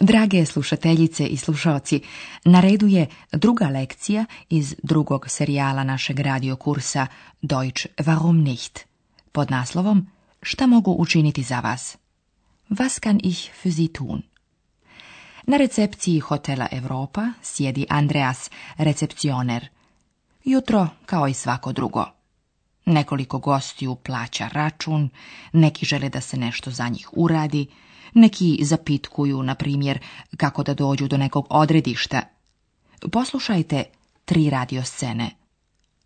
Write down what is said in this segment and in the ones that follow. Drage slušateljice i slušaoci, na redu je druga lekcija iz drugog serijala našeg radiokursa Deutsch warum nicht pod naslovom Šta mogu učiniti za vas? Was kann ich für Sie tun? Na recepciji hotela Europa sjedi Andreas, recepcioner. Jutro kao i svako drugo. Nekoliko gostiju plaća račun, neki žele da se nešto za njih uradi, neki zapitkuju, na primjer, kako da dođu do nekog odredišta. Poslušajte tri radio scene.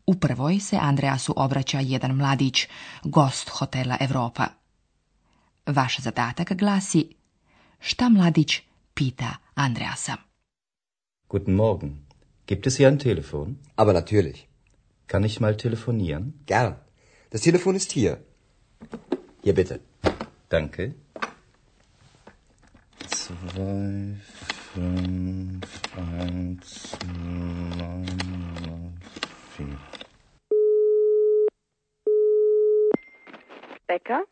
U prvoj se Andreasu obraća jedan mladić, gost hotela Europa. Vaš zadatak glasi šta mladić pita Andreasa. Guten Morgen. Gibt es hier ein Telefon? Aber natürlich. Kann ich mal telefonieren? Gern. Das Telefon ist hier. Hier bitte. Danke. Zwei, fünf, eins, neun, vier. Becker?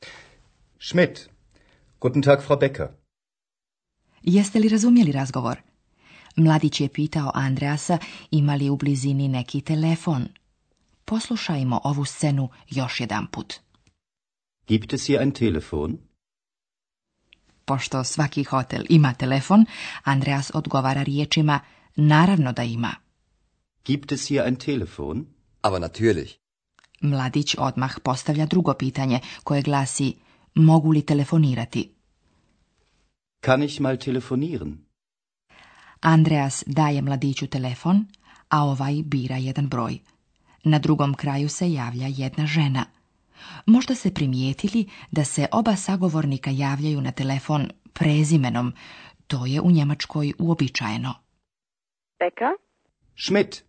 Schmidt. Guten Tag, Frau Becker. Jeste li razumjeli razgovor? Mladić je pitao Andreasa ima li u blizini neki telefon. Poslušajmo ovu scenu još jedanput. Gibt es hier ein Telefon? Pošto svaki hotel ima telefon, Andreas odgovara riječima naravno da ima. Gibt es hier ein Telefon? Aber natürlich. Mladić odmah postavlja drugo pitanje koje glasi mogu li telefonirati? Kann ich mal telefonieren? Andreas daje mladiću telefon, a ovaj bira jedan broj. Na drugom kraju se javlja jedna žena. Možda se primijetili da se oba sagovornika javljaju na telefon prezimenom. To je u Njemačkoj uobičajeno. Beka? Schmidt.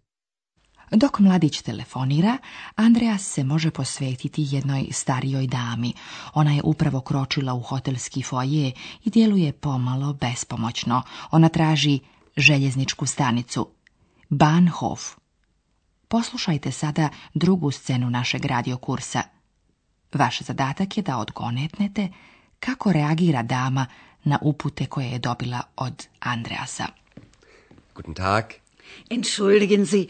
Dok mladić telefonira, Andreas se može posvetiti jednoj starijoj dami. Ona je upravo kročila u hotelski foje i djeluje pomalo bespomoćno. Ona traži željezničku stanicu. Bahnhof. Poslušajte sada drugu scenu našeg radiokursa. Vaš zadatak je da odgonetnete kako reagira dama na upute koje je dobila od Andreasa. Guten Tag. Entschuldigen Sie,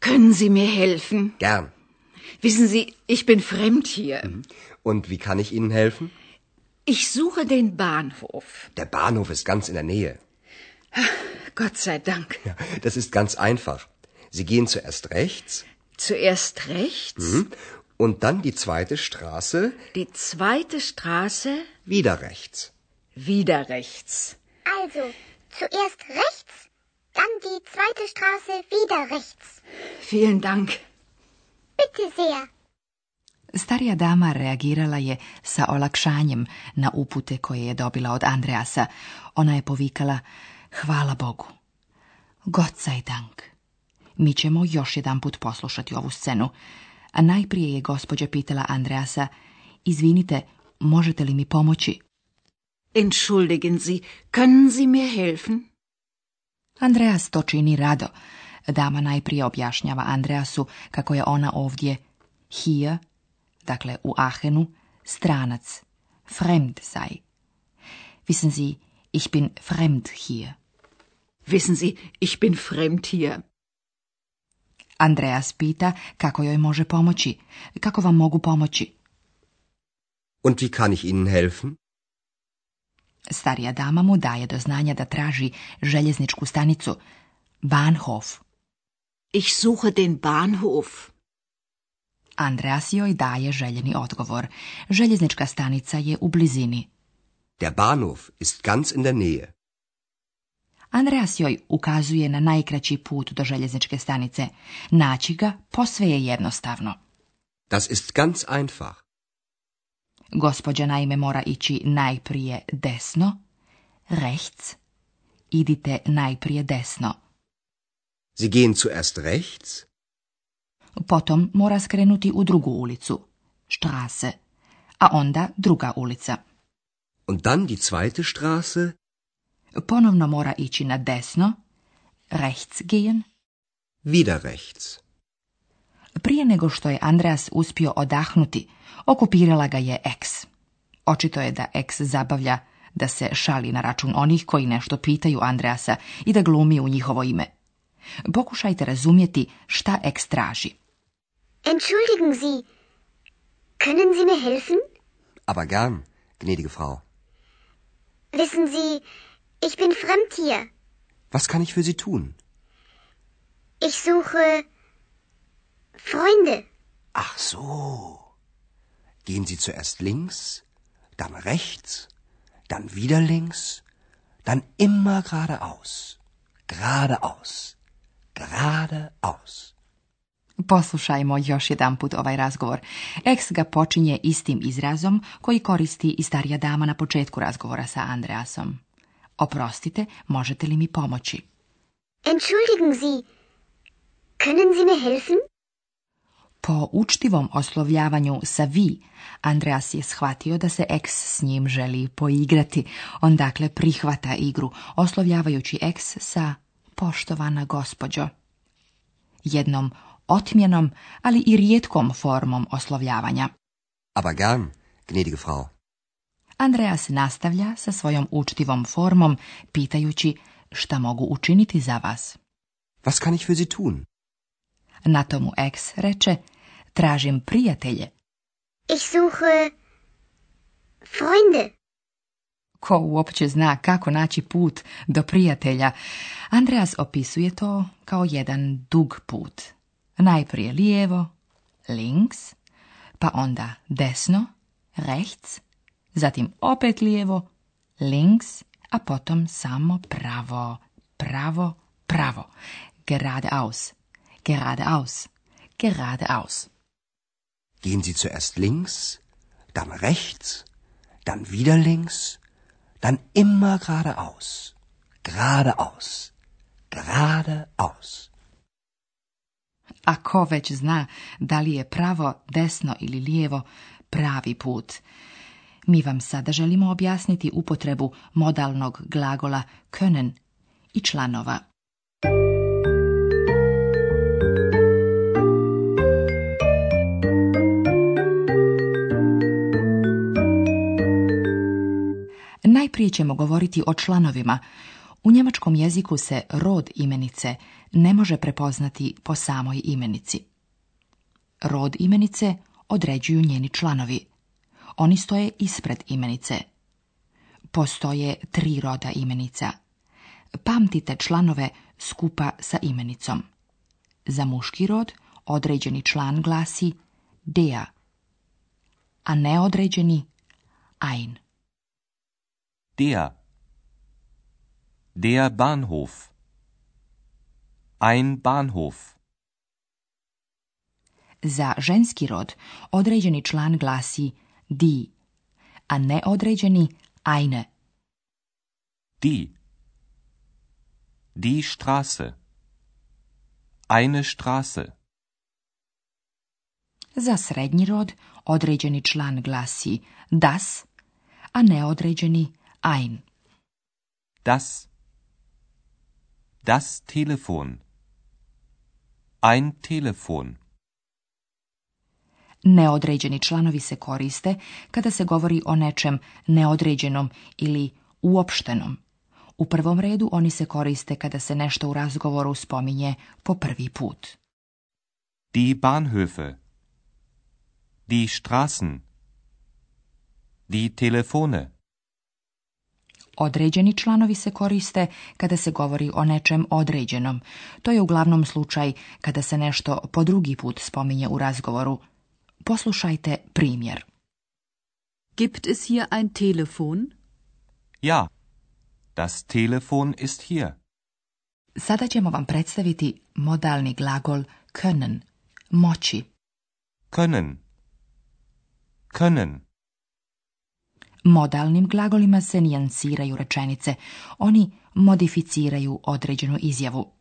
können Sie mir helfen? Gern. Wissen Sie, ich bin fremd hier. Mhm. Und wie kann ich Ihnen helfen? Ich suche den Bahnhof. Der Bahnhof ist ganz in der Nähe. Ach, Gott sei Dank. Ja, das ist ganz einfach. Sie gehen zuerst rechts. Zuerst rechts. Mhm. Und dann die zweite Straße. Die zweite Straße. Wieder rechts. Wieder rechts. Also, zuerst rechts, dann die zweite Straße wieder rechts. Vielen Dank. Bitte sehr. Starija dama reagirala je sa olakšanjem na upute koje je dobila od Andreasa. Ona je povikala, hvala Bogu. Gott sei Dank. Mi ćemo još put poslušati ovu scenu. A najprije je gospođa pitala Andreasa, izvinite, možete li mi pomoći? Entschuldigen Sie, können Sie mir helfen? Andreas to čini rado. Dama najprije objašnjava Andreasu kako je ona ovdje hier, dakle u Ahenu, stranac, fremd sei. Wissen Sie, ich bin fremd hier. Wissen Sie, ich bin fremd hier. Andreas pita kako joj može pomoći. Kako vam mogu pomoći? Und wie kann ich Ihnen helfen? Starija dama mu daje do znanja da traži željezničku stanicu Bahnhof. Ich suche den Bahnhof. Andreas joj daje željeni odgovor. Željeznička stanica je u blizini. Der Bahnhof ist ganz in der Nähe. Andreas joj ukazuje na najkraći put do željezničke stanice. Naći ga posve je jednostavno. Das ist ganz einfach. Gospođa naime mora ići najprije desno, rechts. Idite najprije desno. Sie gehen zuerst rechts. Potom mora skrenuti u drugu ulicu, Straße, a onda druga ulica. Und dann die zweite Straße, ponovno mora ići na desno, rechts gehen, wieder rechts. Prije nego što je Andreas uspio odahnuti, okupirala ga je eks. Očito je da eks zabavlja da se šali na račun onih koji nešto pitaju Andreasa i da glumi u njihovo ime. Pokušajte razumjeti šta eks traži. Entschuldigen Sie, können Sie mir helfen? Aber gern, gnädige Frau. Wissen Sie, Ich bin Fremdtier. Was kann ich für Sie tun? Ich suche Freunde. Ach so. Gehen Sie zuerst links, dann rechts, dann wieder links, dann immer geradeaus. Geradeaus. Geradeaus. Poslušajmo još jedanput ovaj razgovor. Ex ga počinje istim izrazom koji koristi i starija dama na početku razgovora sa Andreasom. Oprostite, možete li mi pomoći? Entschuldigen Sie, können Sie mir helfen? Po učtivom oslovljavanju sa vi, Andreas je shvatio da se ex s njim želi poigrati. On dakle prihvata igru, oslovljavajući ex sa poštovana gospođo. Jednom otmjenom, ali i rijetkom formom oslovljavanja. Aber gern, Frau. Andreas nastavlja sa svojom učtivom formom, pitajući šta mogu učiniti za vas. Was kann ich für Sie tun? Na tomu ex reče, tražim prijatelje. Ich suche Freunde. Ko uopće zna kako naći put do prijatelja, Andreas opisuje to kao jedan dug put. Najprije lijevo, links, pa onda desno, rechts, zatim opet lijevo, links, a potom samo pravo, pravo, pravo. Geradeaus, geradeaus, geradeaus. Gehen Sie zuerst links, dann rechts, dann wieder links, dann immer geradeaus, geradeaus, geradeaus. Ako već zna da li je pravo, desno ili lijevo pravi put, mi vam sada želimo objasniti upotrebu modalnog glagola können i članova. Najprije ćemo govoriti o članovima. U njemačkom jeziku se rod imenice ne može prepoznati po samoj imenici. Rod imenice određuju njeni članovi. Oni stoje ispred imenice. Postoje tri roda imenica. Pamtite članove skupa sa imenicom. Za muški rod određeni član glasi dea, a neodređeni ein. Der. Der Bahnhof. Ein Bahnhof. Za ženski rod određeni član glasi die, a neodređeni eine. Die. Die Straße. Eine Straße. Za srednji rod određeni član glasi das, a neodređeni ein. Das. Das Telefon. Ein Telefon. Neodređeni članovi se koriste kada se govori o nečem neodređenom ili uopštenom. U prvom redu oni se koriste kada se nešto u razgovoru spominje po prvi put. Die Bahnhöfe. Die Straßen. Die Telefone. Određeni članovi se koriste kada se govori o nečem određenom. To je uglavnom slučaj kada se nešto po drugi put spominje u razgovoru Poslušajte primjer. Gibt es hier ein Telefon? Ja, das Telefon ist hier. Sada ćemo vam predstaviti modalni glagol können, moći. Können. Können. Modalnim glagolima se nijansiraju rečenice, oni modificiraju određenu izjavu.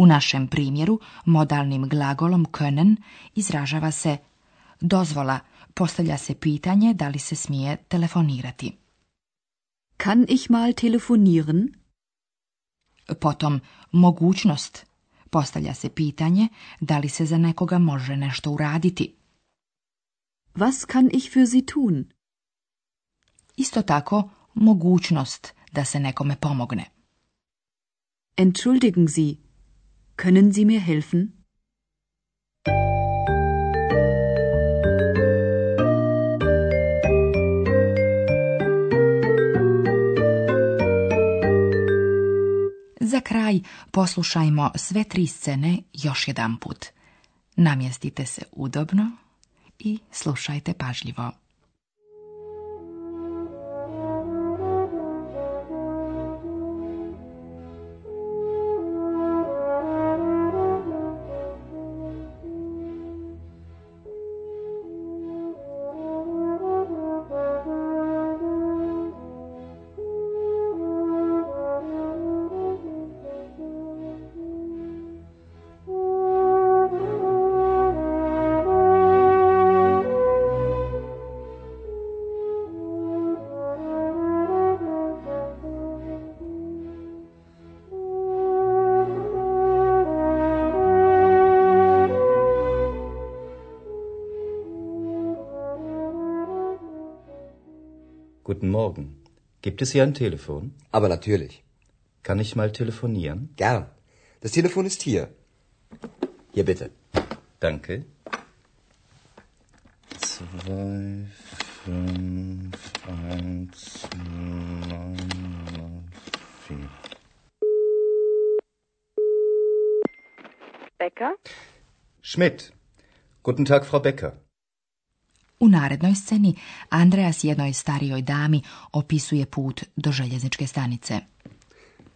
U našem primjeru modalnim glagolom können izražava se dozvola, postavlja se pitanje da li se smije telefonirati. Kann ich mal telefonieren? Potom mogućnost, postavlja se pitanje da li se za nekoga može nešto uraditi. Was kann ich für sie tun? Isto tako mogućnost da se nekome pomogne. Entschuldigen Sie, Können Sie mir helfen? Za kraj poslušajmo sve tri scene još jedanput. Namjestite se udobno i slušajte pažljivo. Morgen. Gibt es hier ein Telefon? Aber natürlich. Kann ich mal telefonieren? Gern. Das Telefon ist hier. Hier bitte. Danke. Zwei, fünf, eins, neun, vier. Becker? Schmidt. Guten Tag, Frau Becker. U narednoj sceni Andreas jednoj starijoj dami opisuje put do željezničke stanice.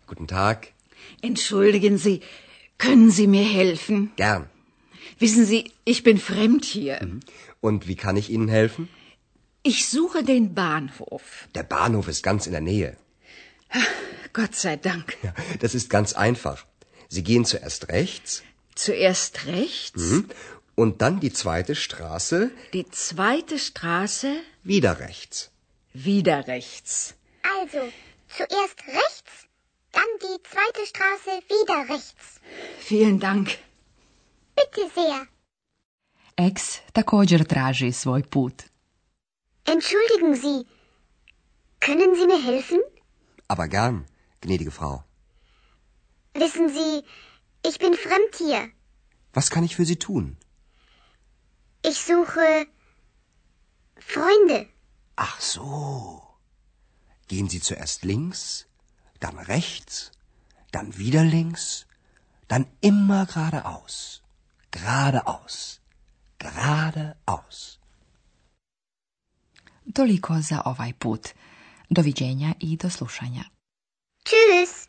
Guten Tag. Entschuldigen Sie, können Sie mir helfen? Gern. Wissen Sie, ich bin fremd hier. Mhm. Und wie kann ich Ihnen helfen? Ich suche den Bahnhof. Der Bahnhof ist ganz in der Nähe. Gott sei Dank. Ja, das ist ganz einfach. Sie gehen zuerst rechts. Zuerst rechts? Mhm. Und dann die zweite Straße. Die zweite Straße. Wieder rechts. Wieder rechts. Also, zuerst rechts, dann die zweite Straße wieder rechts. Vielen Dank. Bitte sehr. Ex također traži svoj put. Entschuldigen Sie, können Sie mir helfen? Aber gern, gnädige Frau. Wissen Sie, ich bin fremd hier. Was kann ich für Sie tun? Ich suche Freunde. Ach so. Gehen Sie zuerst links, dann rechts, dann wieder links, dann immer geradeaus, geradeaus, geradeaus. Toliko za ovaj put. Doviđenja i do slušanja. Tschüss.